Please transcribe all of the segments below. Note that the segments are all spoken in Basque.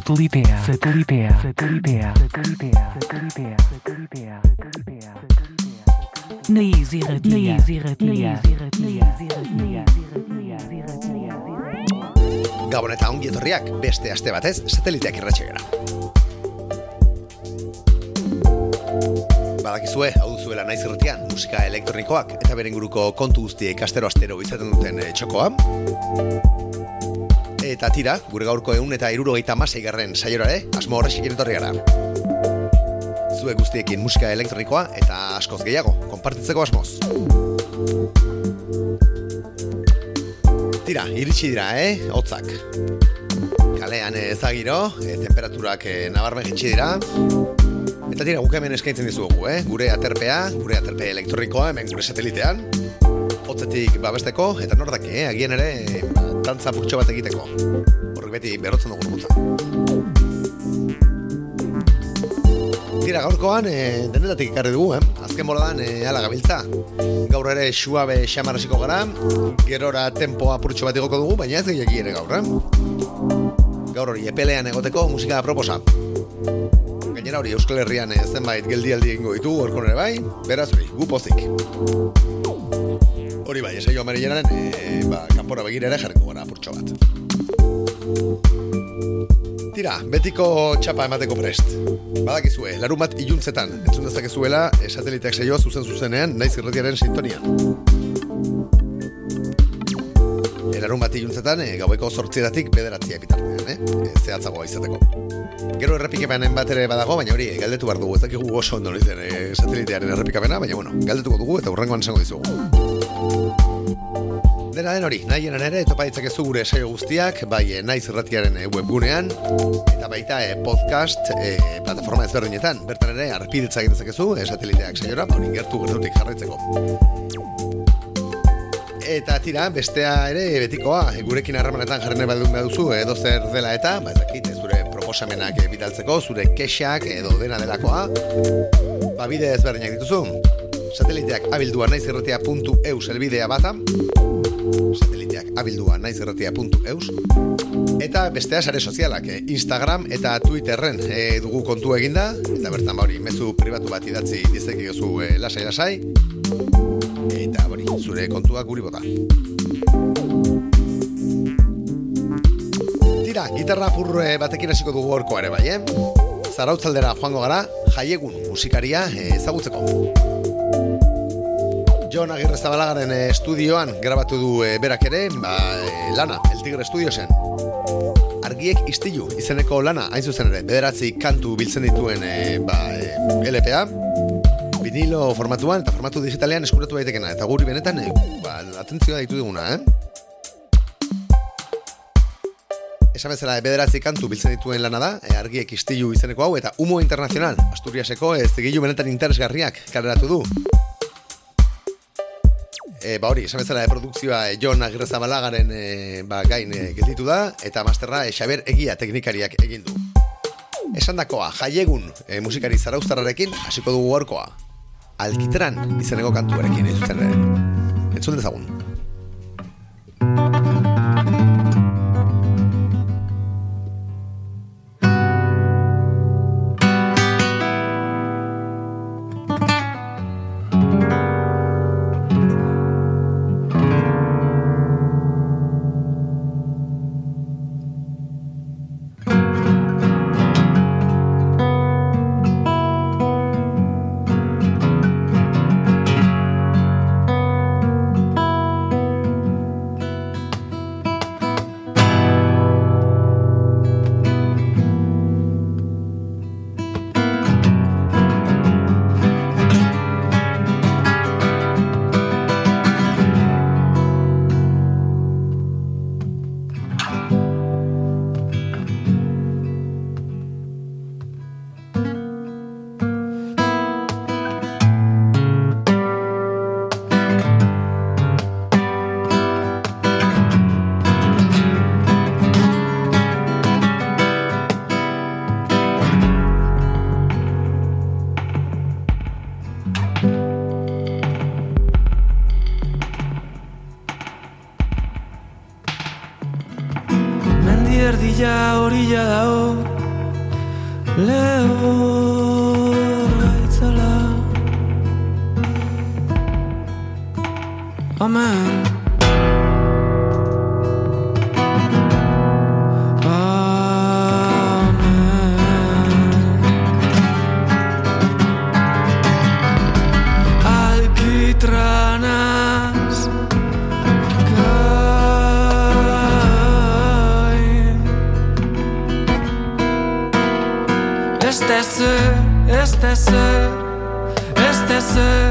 Satelitea. Satelitea. Satelitea. Satelitea. Satelitea. Satelitea. Satelitea. Na Easy Radio. Na Easy Radio. Na Easy Radio. Na Easy Radio. Gabon eta ongi etorriak beste aste batez sateliteak irratxegera. Badakizue, hau duzuela naiz irretian, musika elektronikoak eta beren guruko kontu guztiek astero-astero izaten duten eh, txokoa. Eta tira, gure gaurko egun eta irurogeita masei garren saiorare, asmo horrexik etorri gara. Zue guztiekin musika elektronikoa eta askoz gehiago, konpartitzeko asmoz. Tira, iritsi dira, eh? Hotzak. Kalean ezagiro, e, temperaturak e, nabarmen jitsi dira. Eta tira, guk hemen eskaintzen dizugu, eh? Gure aterpea, gure aterpe elektronikoa, hemen gure satelitean. Hotzetik babesteko, eta nordak, eh? Agien ere, dantza purtxo bat egiteko. Horrek beti berrotzen dugu gutza. Tira, gaurkoan, e, denetatik ikarri dugu, eh? Azken boladan, e, ala gabiltza. Gaur ere, suabe xamarrasiko gara, gerora tempoa purtxo bat igoko dugu, baina ez gehiagi ere gaur, eh? Gaur hori, epelean egoteko musika proposa. Gainera hori, Euskal Herrian e, zenbait geldialdi egingo ditu, orkon ere bai, beraz hori, gu pozik. Hori bai, esai joan e, ba, kanpora begire ere jarriko gara purtxo bat. Tira, betiko txapa emateko prest. Badakizue, larun bat iluntzetan, entzun dezakezuela, e, sateliteak saioa zuzen zuzenean, naiz irretiaren sintonian. E, larun bat iluntzetan, e, gaueko sortzieratik bederatzia epitartean, eh? E, zehatzagoa izateko. Gero errepikapenan bat ere badago, baina hori, galdetu behar dugu, ez dakigu oso ondo izan e, errepikapena, baina bueno, galdetuko dugu eta urrengoan esango dizugu. Dena den hori, nahi ere, topa ditzakezu gure saio guztiak, bai e, naiz irratiaren e, webgunean, eta baita e, podcast e, plataforma ezberdinetan, bertan ere, arpiditza egin dezakezu, e, sateliteak saiora, ba, hori gertu gertutik jarraitzeko. Eta tira, bestea ere betikoa, gurekin harremanetan jarrene baldun duzu edo zer dela eta, ba, ezakit, zure proposamenak bidaltzeko, zure kexak edo dena delakoa, ba, bide ezberdinak dituzu. Sateliteak abildua naizirretia.eus elbidea bata, sateliteak abildua naizirretia.eus, eta bestea sare sozialak, eh, Instagram eta Twitterren eh, dugu kontu eginda, eta bertan ba hori, mezu pribatu bat idatzi dizekiozu eh, lasai-lasai, eta hori, zure kontuak guri bota. Tira, gitarra purre batekin hasiko dugu horko ere bai, eh? Zarautzaldera joango gara, jaiegun musikaria ezagutzeko. Jon Agirre Zabalagaren eh, estudioan grabatu du eh, berak ere, ba, eh, lana, El Tigre Studiosen. Argiek istilu izeneko lana, hain zuzen ere, bederatzi kantu biltzen dituen eh, ba, LPA, vinilo formatuan eta formatu digitalean eskuratu daitekena, eta guri benetan, eh, ba, atentzioa ditu diguna, eh? Esan bezala, e, bederatzi kantu biltzen dituen lana da, e, argiek istilu izeneko hau, eta Humo Internacional, Asturiaseko ez benetan interesgarriak kaleratu du. E, ba hori, esan bezala, e, produkzioa e, Jon Agirre Zabalagaren e, ba, gain e, da, eta masterra e, Xaber Egia teknikariak egin du. Esan dakoa, jaiegun e, musikari zarauztarrarekin, hasiko dugu gorkoa. Alkitran izeneko kantuarekin, ez zuzen, e, entzun dezagun. erdia orilla dao Leo gaitzala Amen. Ser, este ser,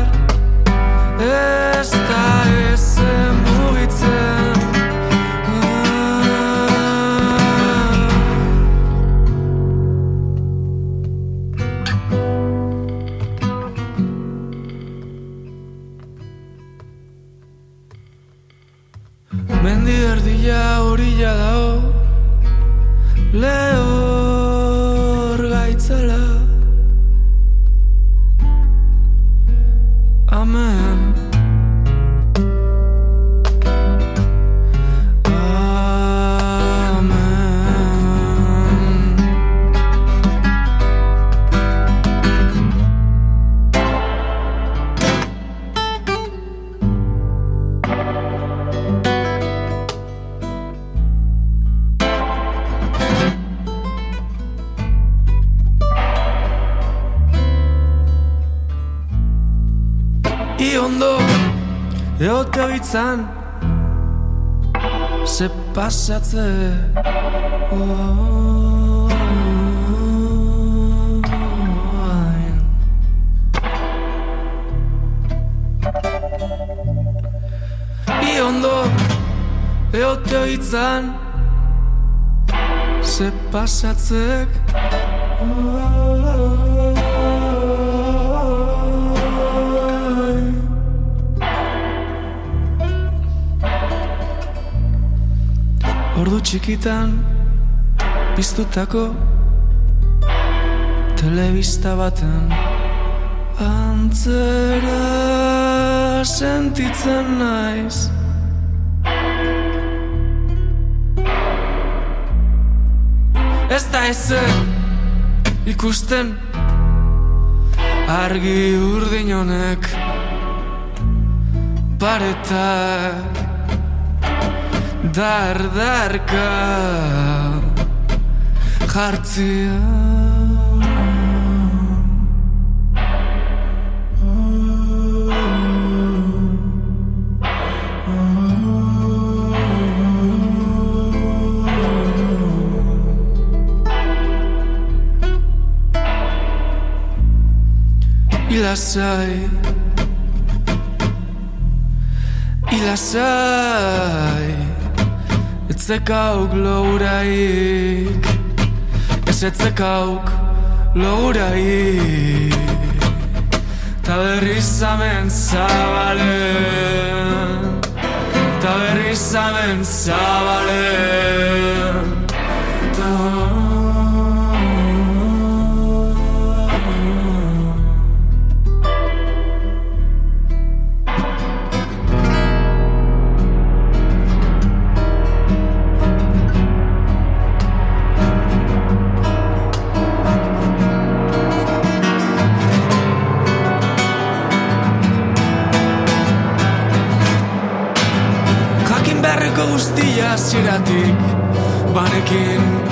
se pasatze oh, oh, oh, I ondo eoteo hitzan ze pasatzek. oh, Ordu txikitan Piztutako Telebista baten Antzera Sentitzen naiz. Ez da ezer Ikusten Argi urdin honek Paretak dardarka jartzea lasai y lasai Etzekauk louraik. Ez etzekauk louraik. Ta berriz amen zabalen. Ta berriz amen zabalen diratik banekin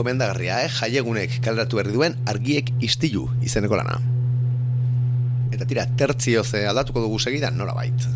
Benetan egomendagarria, eh? Jaiegunek kaleratu berri duen argiek istilu izeneko lana. Eta tira, tertzio ze aldatuko dugu segidan, nora bait.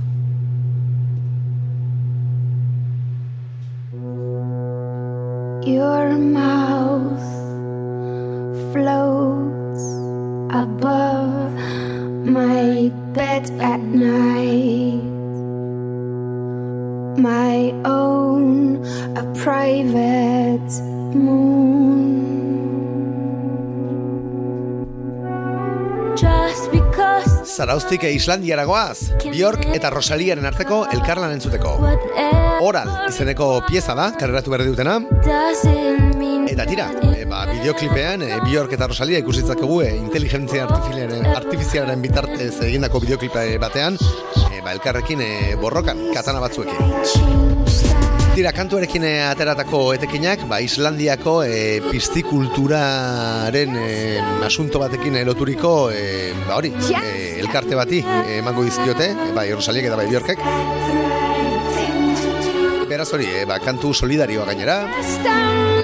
Zaraustik Islandiara goaz, Bjork eta Rosaliaren arteko elkarlan entzuteko. Oral izeneko pieza da, kareratu berri dutena, Eta tira, e, ba, bideoklipean e, Bjork eta Rosalia ikusitzakegu e, inteligentzia artifizialaren, artifizialaren bitartez egindako bideoklipe batean e, ba, elkarrekin e, borrokan, katana batzuekin. Tira, kantuarekin e, ateratako etekinak, ba, Islandiako e, piztikulturaren e, asunto batekin loturiko, e, ba hori, e, elkarte bati emango dizkiote, e, bai Rosaliek eta bai Bjorkek. Beraz hori, e, ba, kantu solidarioa gainera,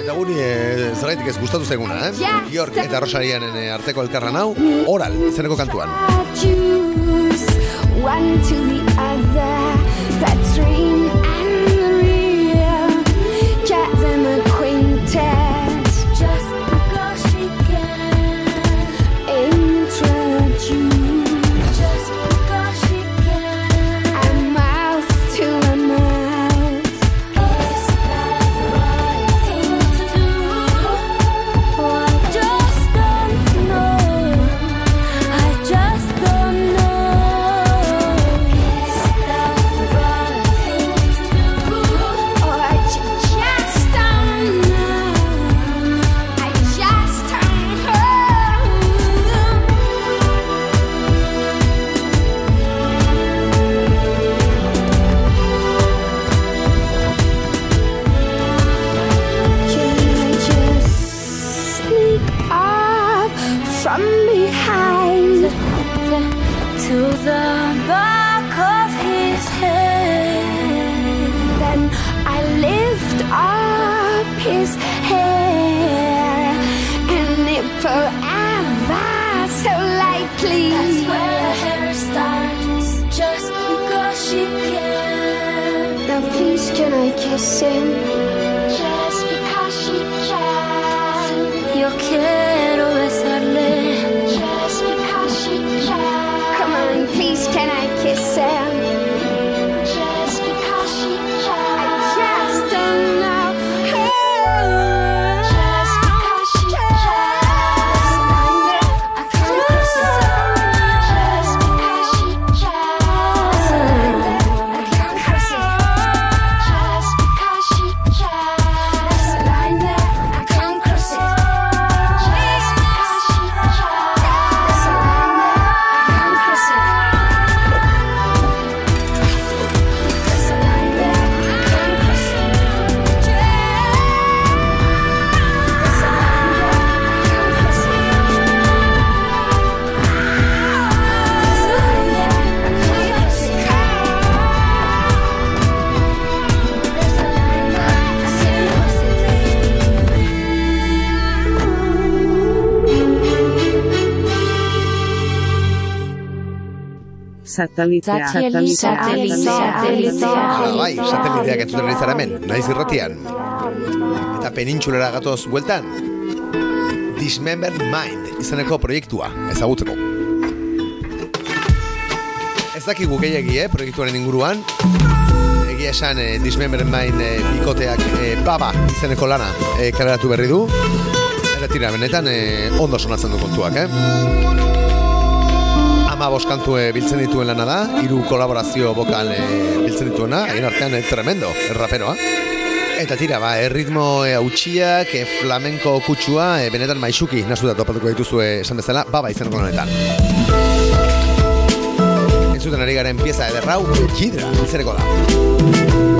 Eta guri e, zerraitik ez gustatu zaiguna, eh? Bjork eta Rosalianen e, arteko elkarran hau, oral, izeneko kantuan. one to the other hair and it forever so lightly. That's where the hair starts, just because she can. Now please, can I kiss him? Satelitea, Satelitea, satelitea. Bai, sateliteak entzuten ari zara hemen, naiz irratian. Eta penintxulera gatoz bueltan. Dismembered Mind izeneko proiektua ezagutzeko. Ez dakigu gehiagi, eh, proiektuaren inguruan. Egia esan, eh, Dismembered Mind eh, bikoteak eh, baba izeneko lana eh, kaleratu berri du. Eta tira, benetan eh, ondo sonatzen du kontuak, eh? Ama boskantu eh, biltzen dituen lana da, hiru kolaborazio bokal eh, biltzen dituena, haien artean eh, tremendo, erraperoa. Eta tira, ba, erritmo e, hautxiak, e, flamenko kutsua, e, benetan maixuki nasu da topatuko dituzu e, esan bezala, baba izeneko honetan. Entzuten ari garen pieza ederrau, Gidra, izaneko da.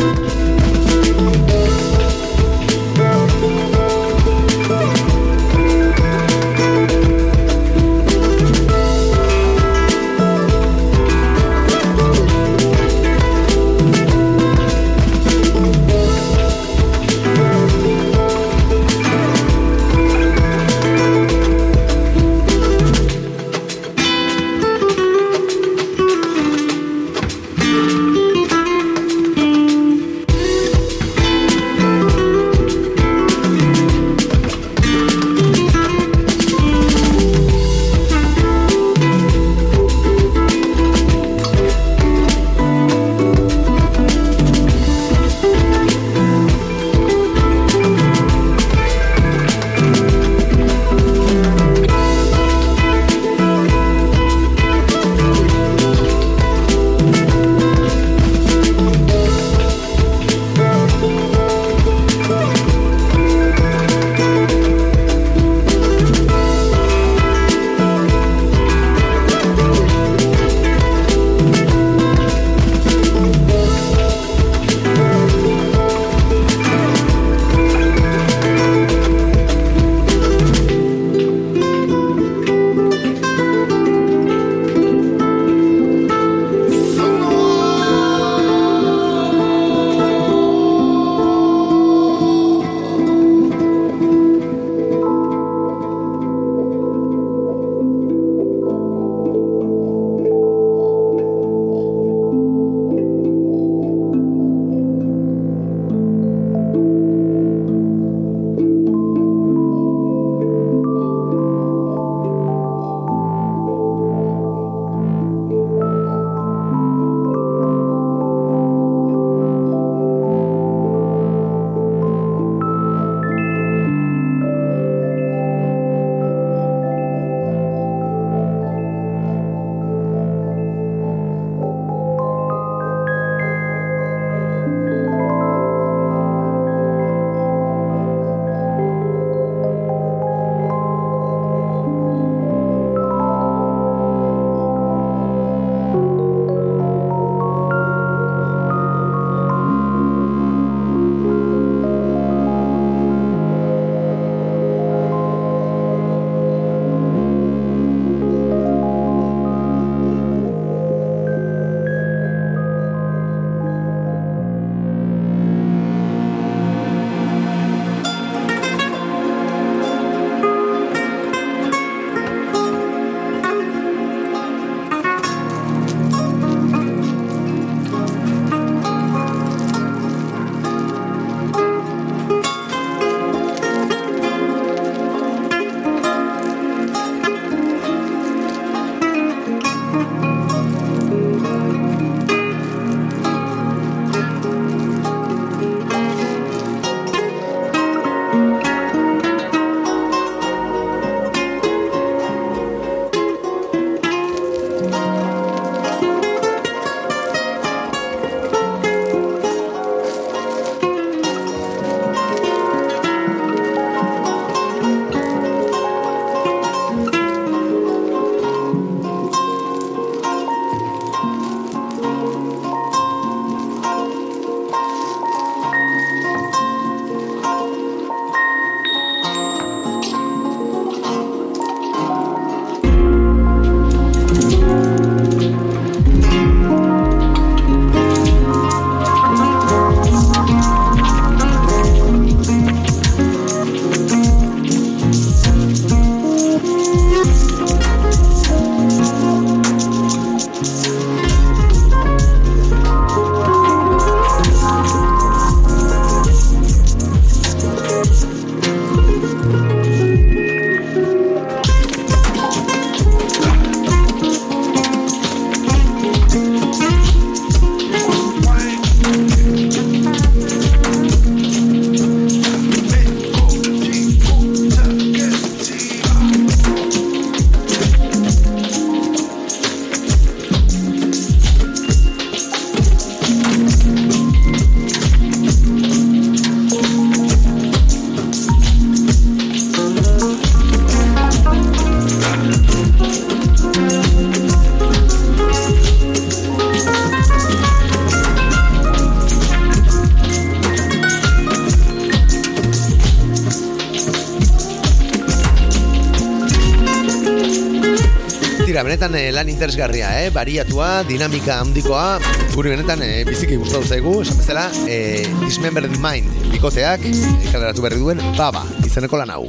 Interesgarria, eh? Bariatua, dinamika handikoa, guri benetan eh, biziki gustatu zaigu, esan bezala, eh, Dismembered Mind bikoteak, eh, kaleratu berri duen, baba, izeneko lan hau.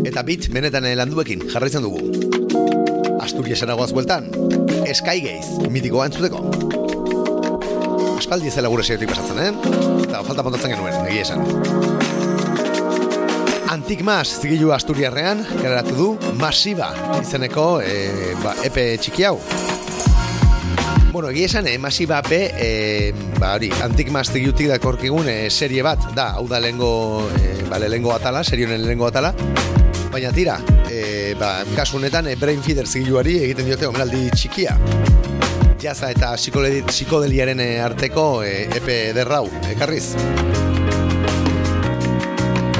Eta bit, benetan eh, landuekin, jarraitzen dugu. Asturiasera goaz bueltan, Sky Gaze, mitikoa entzuteko. Aspaldi ez dela gure seiotik pasatzen, eh? Eta falta montatzen genuen, egia esan. Antik Mas zigilu Asturiarrean, garatu du, Masiba izeneko e, ba, epe txiki hau. Bueno, egia esan, eh, Masiba be, e, ba, hori, Antik Mas zigilutik dakorkigun e, serie bat, da, hau da lehengo, e, ba, lehengo atala, serie honen lehengo atala, baina tira, e, ba, kasu honetan, e, Brain Feeder zigiluari egiten diote omenaldi txikia. Jaza eta psikodeliaren e, arteko e, epe derrau, ekarriz.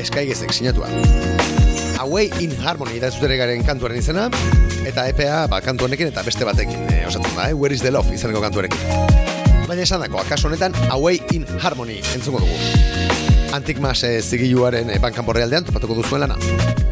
Eskaigezek sinatua. Away in Harmony da zutere garen kantuaren izena, eta EPA ba, kantu honekin eta beste batekin e, osatzen da, eh? Where is the love izaneko kantuarekin. Baina esan dako, akaso honetan Away in Harmony entzuko dugu. Antik mas e, zigiluaren e, bankan borrealdean topatuko duzuen lana.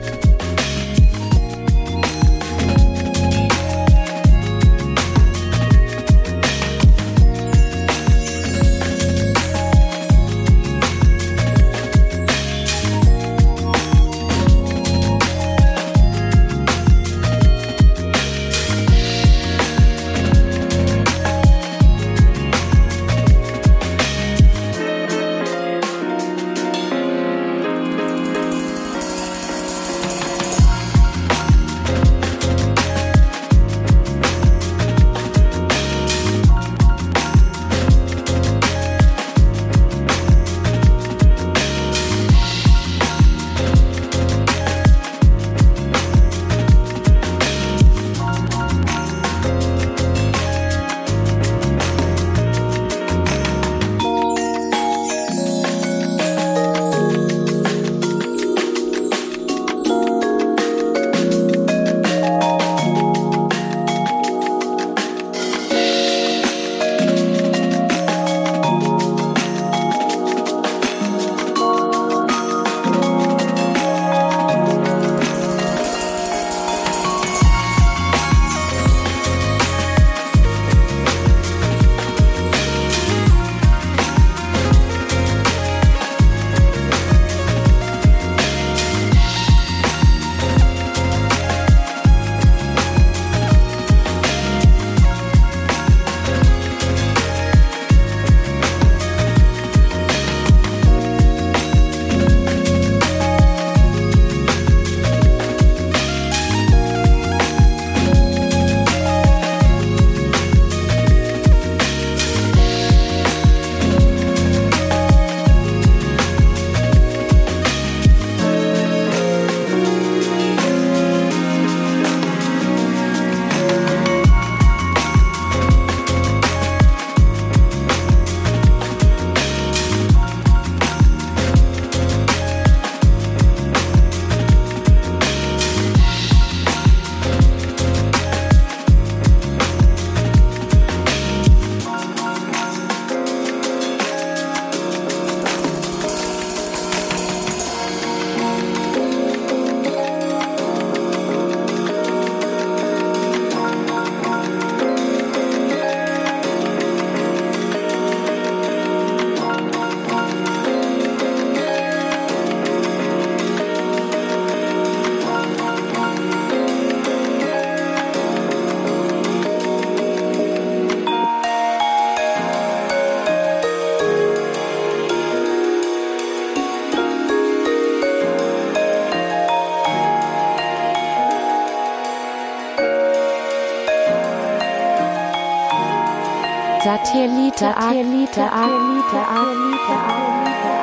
Satellite, Satellite, Satellite, Satellite,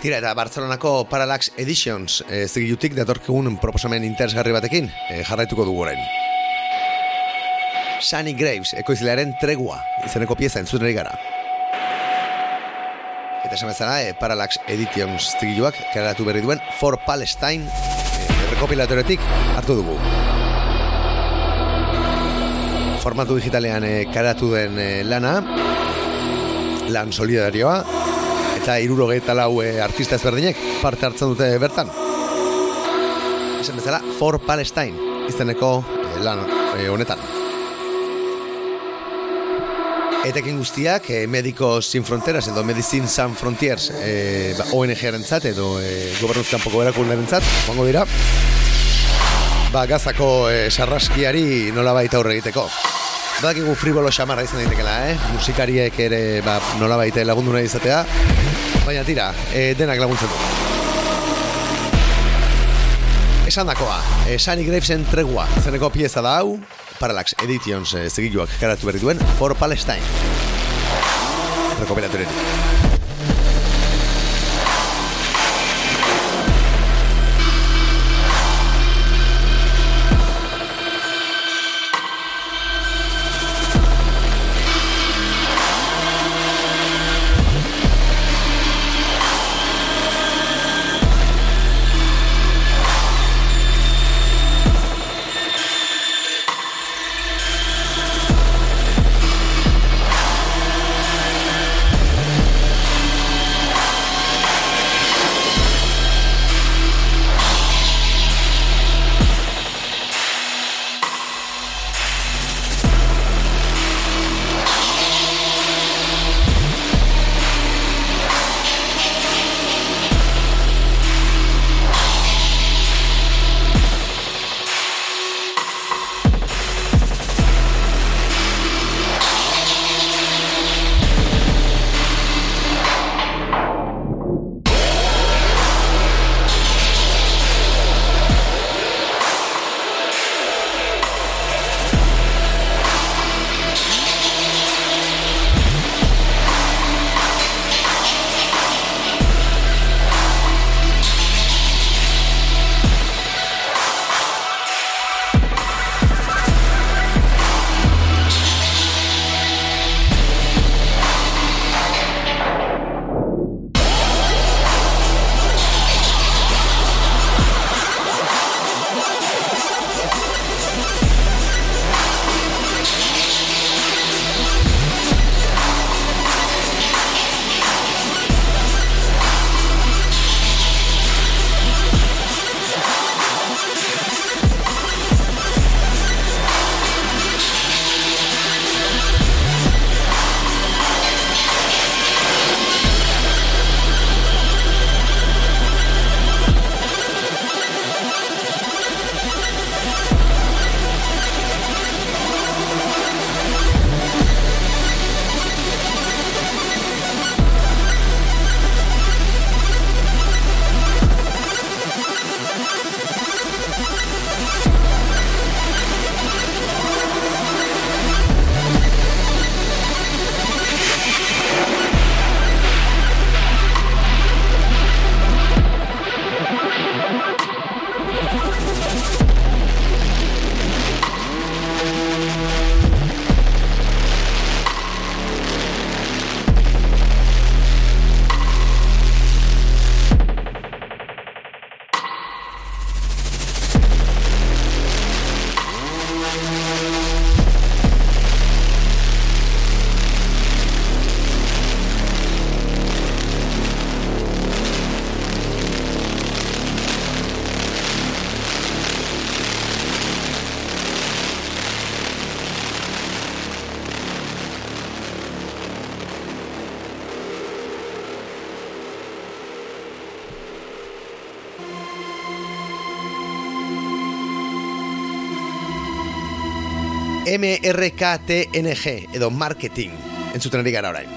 Tira, eta Barcelonako Parallax Editions e, zigilutik datorkigun proposamen interesgarri batekin e, jarraituko dugu orain. Sunny Graves, ekoizlearen tregua, izeneko pieza entzuten ari gara. Eta esan bezala, e, Parallax Editions zigiluak karatu berri duen For Palestine e, rekopilatoretik hartu dugu. Formatu digitalean e, karatu den e, lana, lan solidarioa, eta irurogeita lau e, artista ezberdinek parte hartzen dute bertan. Esan bezala, For Palestine izeneko e, lan honetan. Etekin guztiak, e, Medicos Sin Fronteras edo Medicine Sans Frontiers e, ba, ONG-aren zat edo e, gobernuzkanpoko erakundaren zat, joango dira, ba, gazako e, sarraskiari nola baita aurre egiteko. Badakigu fribolo xamarra izan daitekela, eh? Musikariek ere ba, nola baita lagundu nahi izatea, baina tira, e, denak laguntzen du. Esan dakoa, e, Sunny Gravesen tregua, zeneko pieza da hau, Parallax Editions e, zegiluak karatu berri duen For Palestine. Rekopilatoretik. MRKTNG edo marketing entzuten ari gara orain.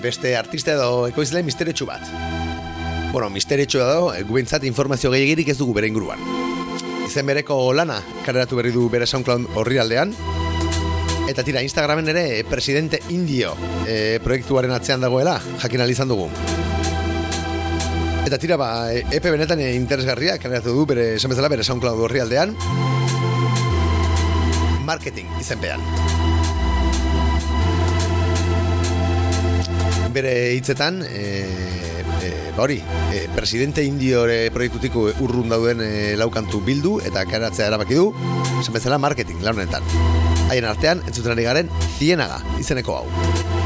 Beste artista edo ekoizle misteretsu bat. Bueno, misteretsu edo, gubintzat informazio gehiagirik ez dugu bere inguruan. Izen bereko lana kareratu berri du bere SoundCloud horri aldean. Eta tira, Instagramen ere presidente indio e, proiektuaren atzean dagoela, jakin izan dugu. Eta tira, ba, epe benetan interesgarria, kareratu du bere, esan bezala, bere SoundCloud horri aldean marketing izenpean. Bere hitzetan, e, e, ba hori, e, presidente indiore proiektutiko urrun dauden e, laukantu bildu eta karatzea erabaki du, esan bezala marketing launetan. Haien artean, entzuten ari garen, zienaga izeneko hau.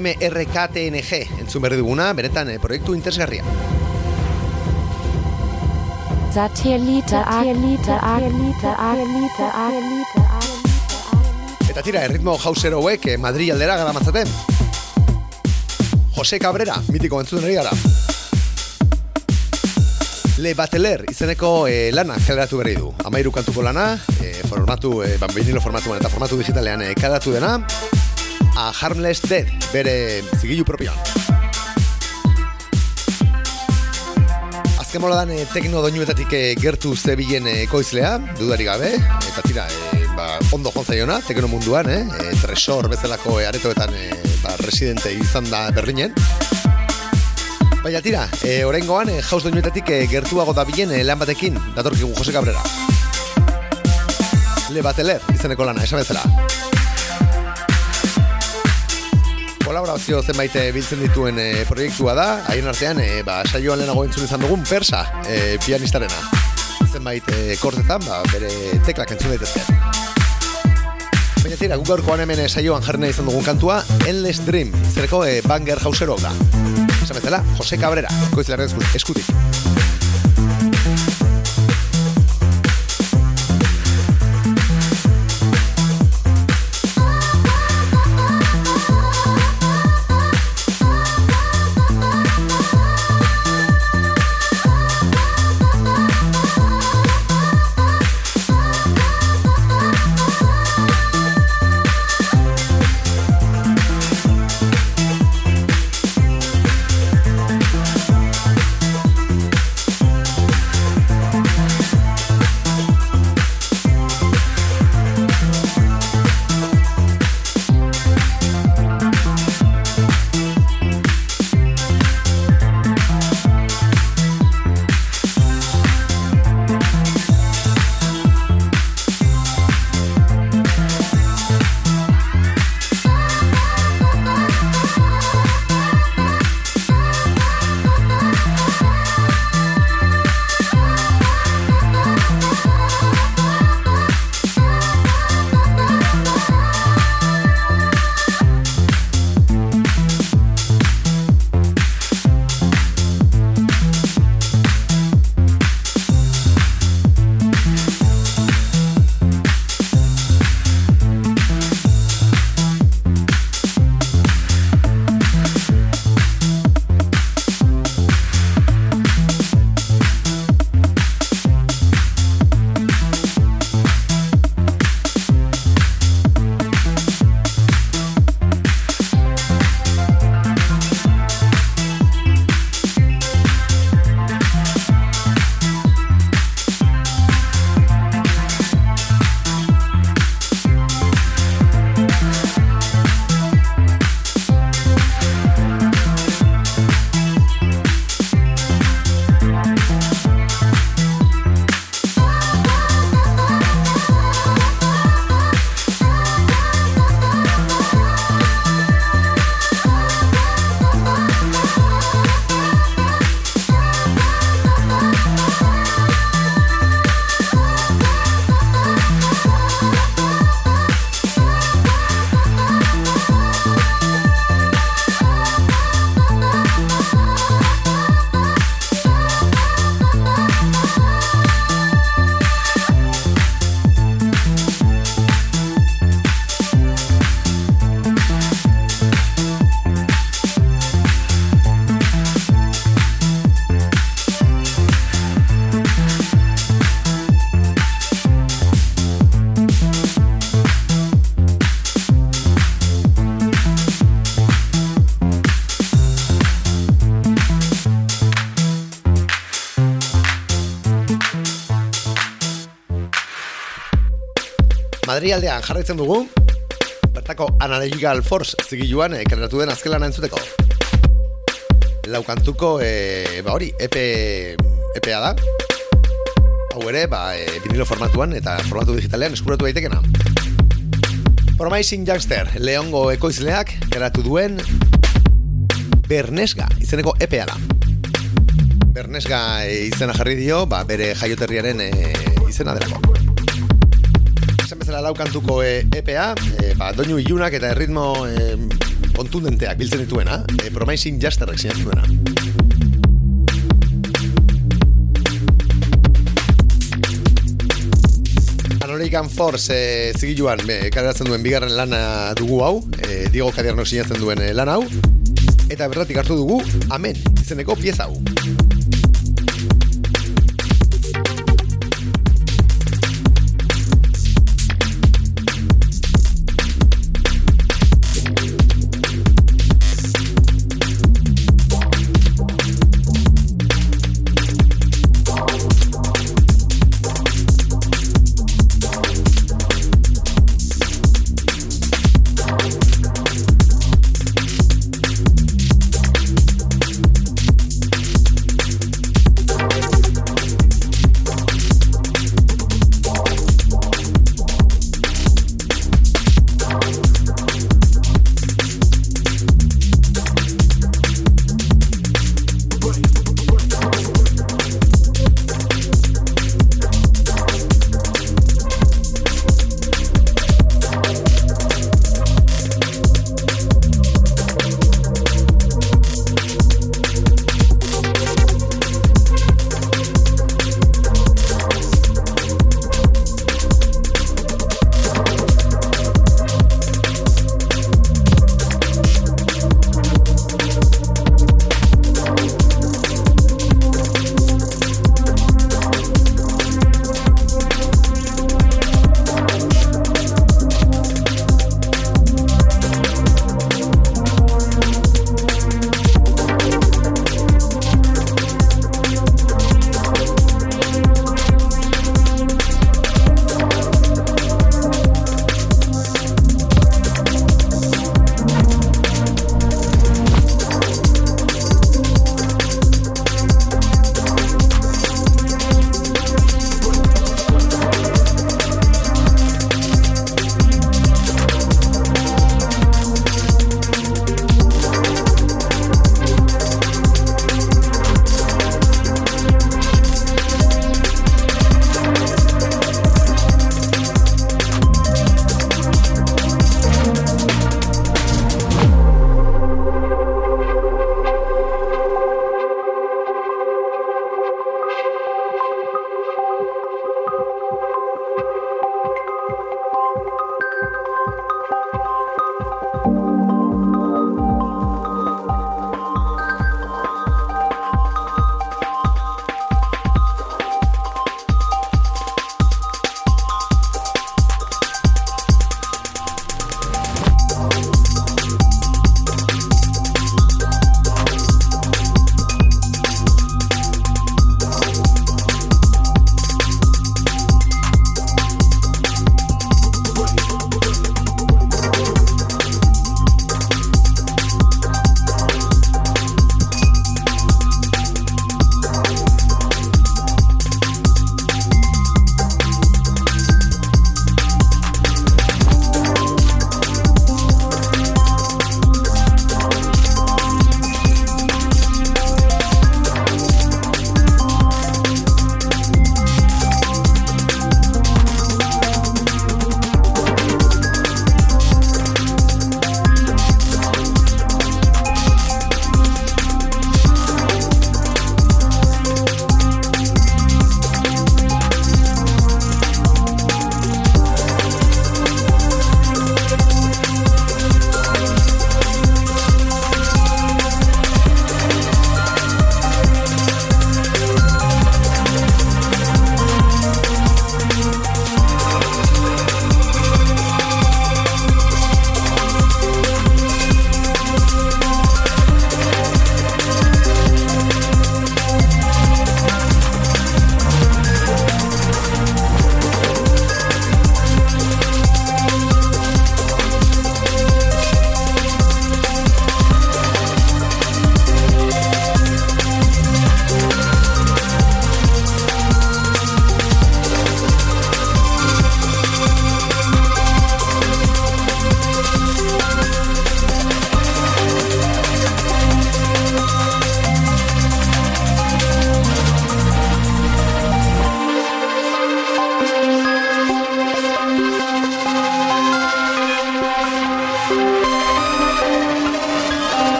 MRKTNG entzun berri duguna, benetan eh, proiektu interesgarria. Satellite, Satellite, Satellite, Eta tira, erritmo jausero hauek eh, Madri aldera gara matzaten. Jose Cabrera, mitiko entzuten ari gara. Le Bateler izeneko eh, lana kaleratu berri du. Amairu kantuko lana, eh, formatu, ban, vinilo formatuan eta formatu digitalean eh, kaleratu dena, A Harmless Dead, bere zigilu propioan. Azken moladan eh, tekno doinuetatik eh, gertu zebilen eh, ekoizlea, dudari gabe, eta tira, eh, ba, ondo joan zaiona, tekno munduan, eh, eh, tresor bezalako eh, aretoetan eh, ba, residente izan da Berlinen. Baina tira, e, oraingoan e, jauz doinuetatik e, gertuago da bilen lan batekin, datorkigu Jose Cabrera. Le Bateler, izeneko lana, esan bezala. Kolaborazio zenbait e, biltzen dituen e, proiektua da, haien artean, e, ba, saioan lehenago entzun izan dugun persa, e, pianistarena. Zenbait e, kortetan, ba, bere teklak entzun daitezke. Baina tira, guk gaurkoan hemen saioan jarri nahi izan dugun kantua, Endless Dream, zereko e, banger jausero da. Esan bezala, Jose Cabrera, koizlearen eskutik. Madri aldean jarraitzen dugu, bertako Analytical Force zigiluan e, kaleratu den azken lana entzuteko. Laukantuko, e, ba hori, EP, EPA da. Hau ere, ba, e, vinilo formatuan eta formatu digitalean eskuratu daitekena. Promising Youngster, Leongo ekoizleak geratu duen Bernesga, izeneko EPA da. Bernesga e, izena jarri dio, ba, bere jaioterriaren e, izena delako. Bezala laukantuko e, EPA, e, ba, doinu ilunak eta erritmo e, kontundenteak biltzen dituena, e, Promising Justerrek sinatu duena. American Force e, zigiluan e, duen bigarren lana dugu hau, e, Diego Kadiarno sinatzen duen lan hau, eta berratik hartu dugu Amen izeneko pieza hau.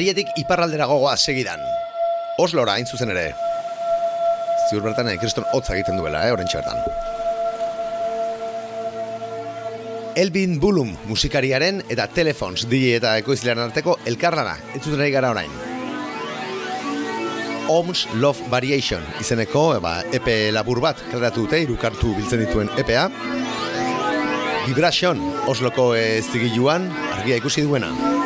Madriletik iparraldera gogoa segidan. Oslora hain zuzen ere. Ziur bertan, eh, kriston hotza egiten duela, eh, orentxe bertan. Elvin Bulum musikariaren eta Telefons DJ eta ekoizlearen arteko elkarlana, ez zuten ari gara orain. Ohms Love Variation izeneko ba, EP labur bat kaleratu dute irukartu biltzen dituen EPA. Vibration Osloko ez zigiluan argia ikusi duena.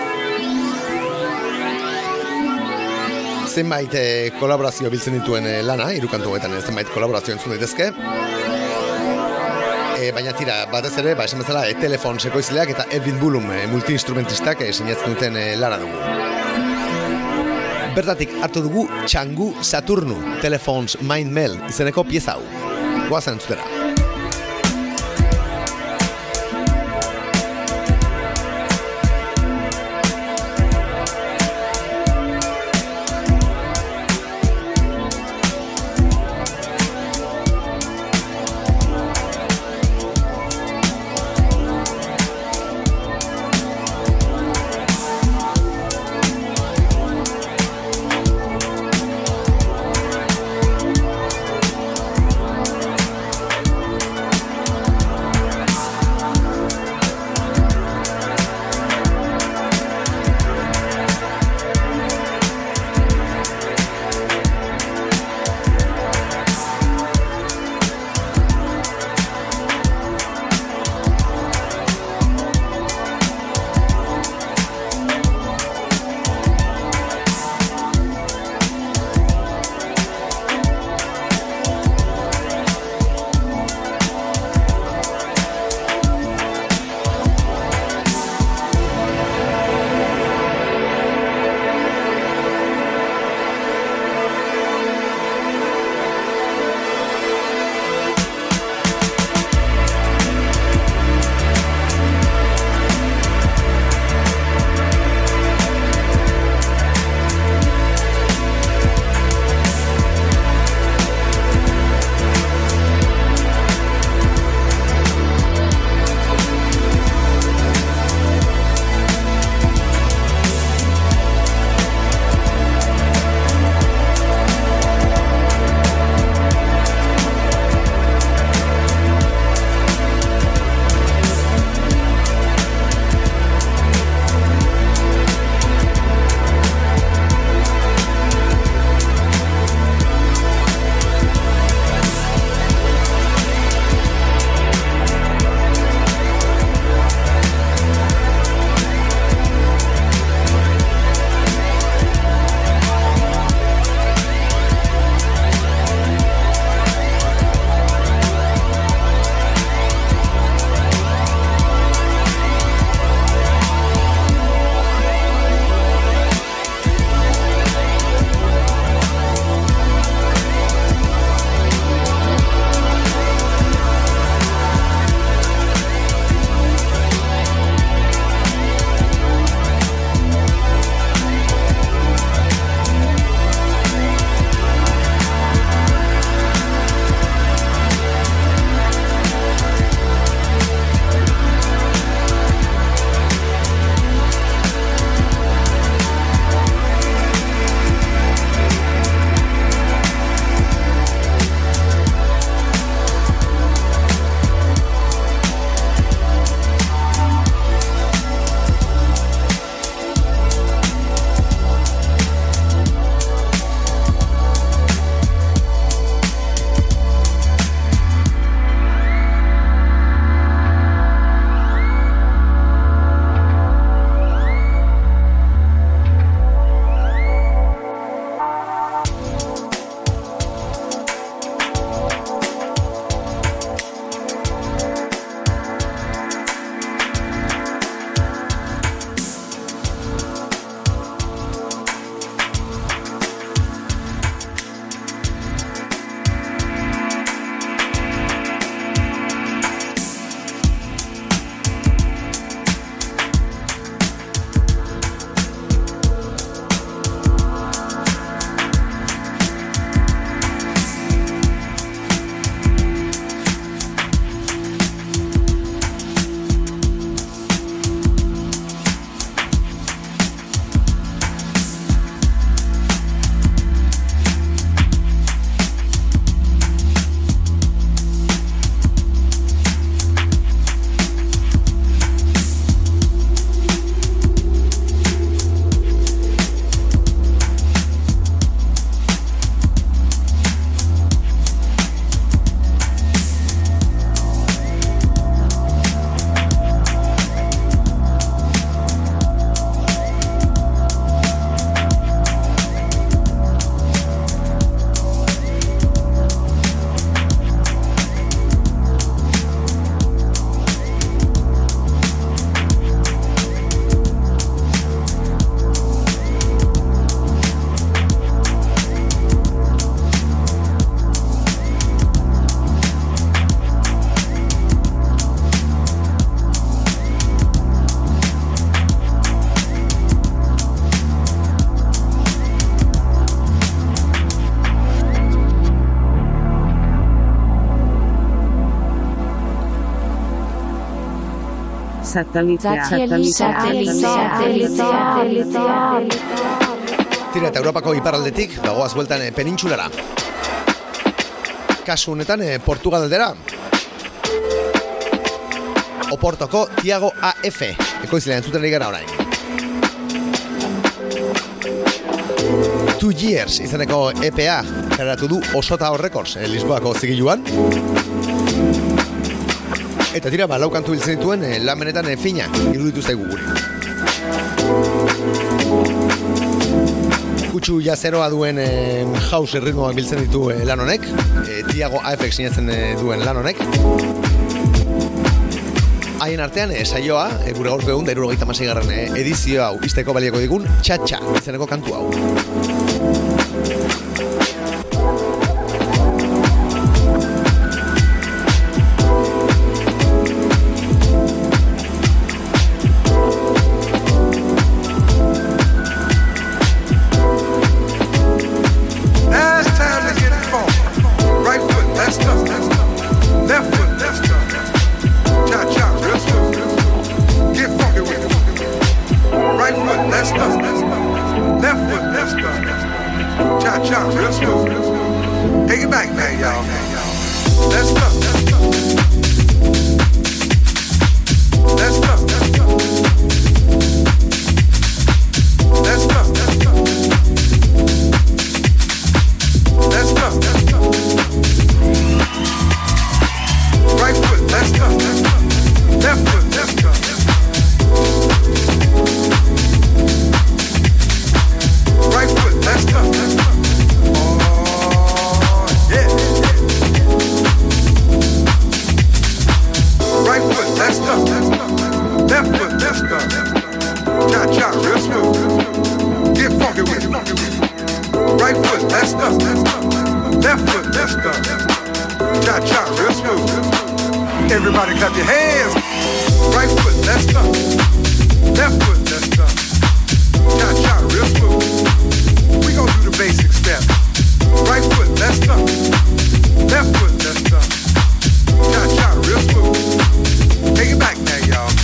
Zenbait eh, kolaborazio biltzen dituen eh, lana, irukantu honetan eh, zenbait kolaborazio entzun daitezke. E, baina tira, batez ere, ba, esan bezala, e, telefon sekoizleak eta Edwin Bulum e, multi-instrumentistak e, sinatzen duten e, lara dugu. Bertatik hartu dugu Txangu Saturnu, Telefons Mind Mail izeneko pieza hau. Goazen entzutera. Satelitea. Tira eta Europako iparraldetik dagoaz bueltan eh, penintsulara. Kasu honetan eh, Portugal aldera. Oportoko Tiago AF. Ekoizlean entzuten ari gara orain. Two Years izeneko EPA karatu du Osota Records eh, Lisboako zigiluan. Eta tira, ba, lau kantu biltzen dituen eh, lan benetan eh, fina iruditu zaigu guri. Kutsu jazeroa duen eh, house ritmoak biltzen ditu eh, lan honek, eh, Tiago AFX sinatzen eh, duen lan honek. Haien artean, eh, saioa, eh, gure gaurko egun, da irurogeita garren eh, edizio hau izteko baliako digun, txatxa izeneko kantu hau. Left foot, that's tough. Cha cha, real smooth. Everybody clap your hands. Right foot, that's tough. Left foot, that's tough. Cha cha, real smooth. We gon' do the basic steps. Right foot, that's tough. Left foot, that's tough. Cha cha, real smooth. Take it back now, y'all.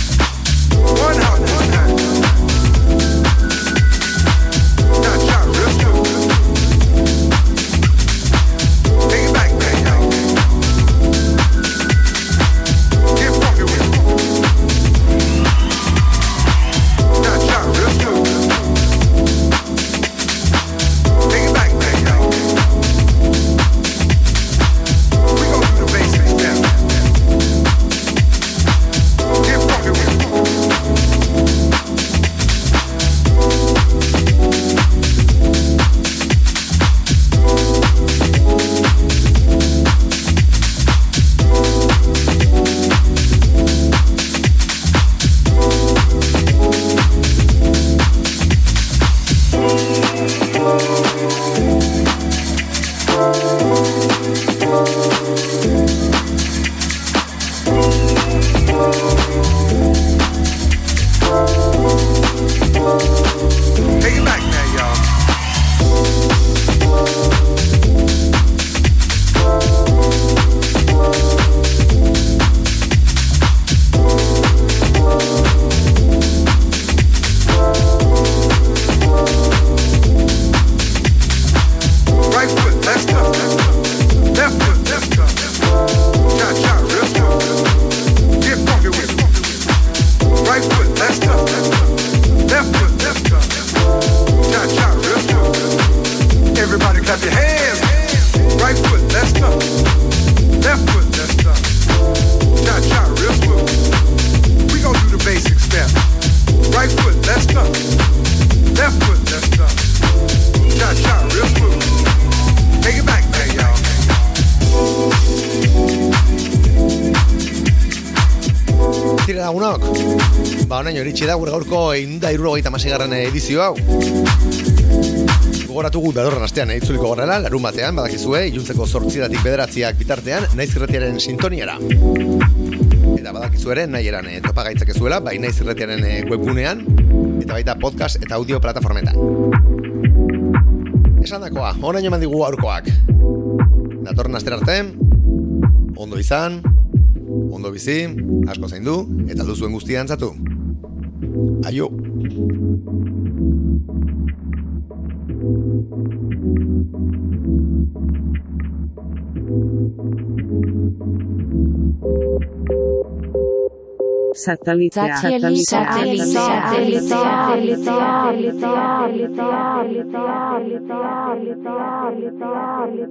Iritsi da gure gaurko eunda irurogeita garren edizio hau. Gogoratu gu datorren astean itzuliko gorrela, larun batean, badakizue, iluntzeko sortzidatik bederatziak bitartean, naiz irretiaren sintoniara. Eta badakizu ere, nahi eran e, topa gaitzakezuela, bai naiz irretiaren e, webgunean, eta baita podcast eta audio plataformetan. Esan dakoa, honaino eman digu gaurkoak. Datorren astera arte, ondo izan, Ondo bizi, asko zaindu, eta duzuen guztia antzatu. Aio. Satellite, satellite, satellite, satellite, satellite, satellite, satellite, satellite, satellite, satellite, satellite,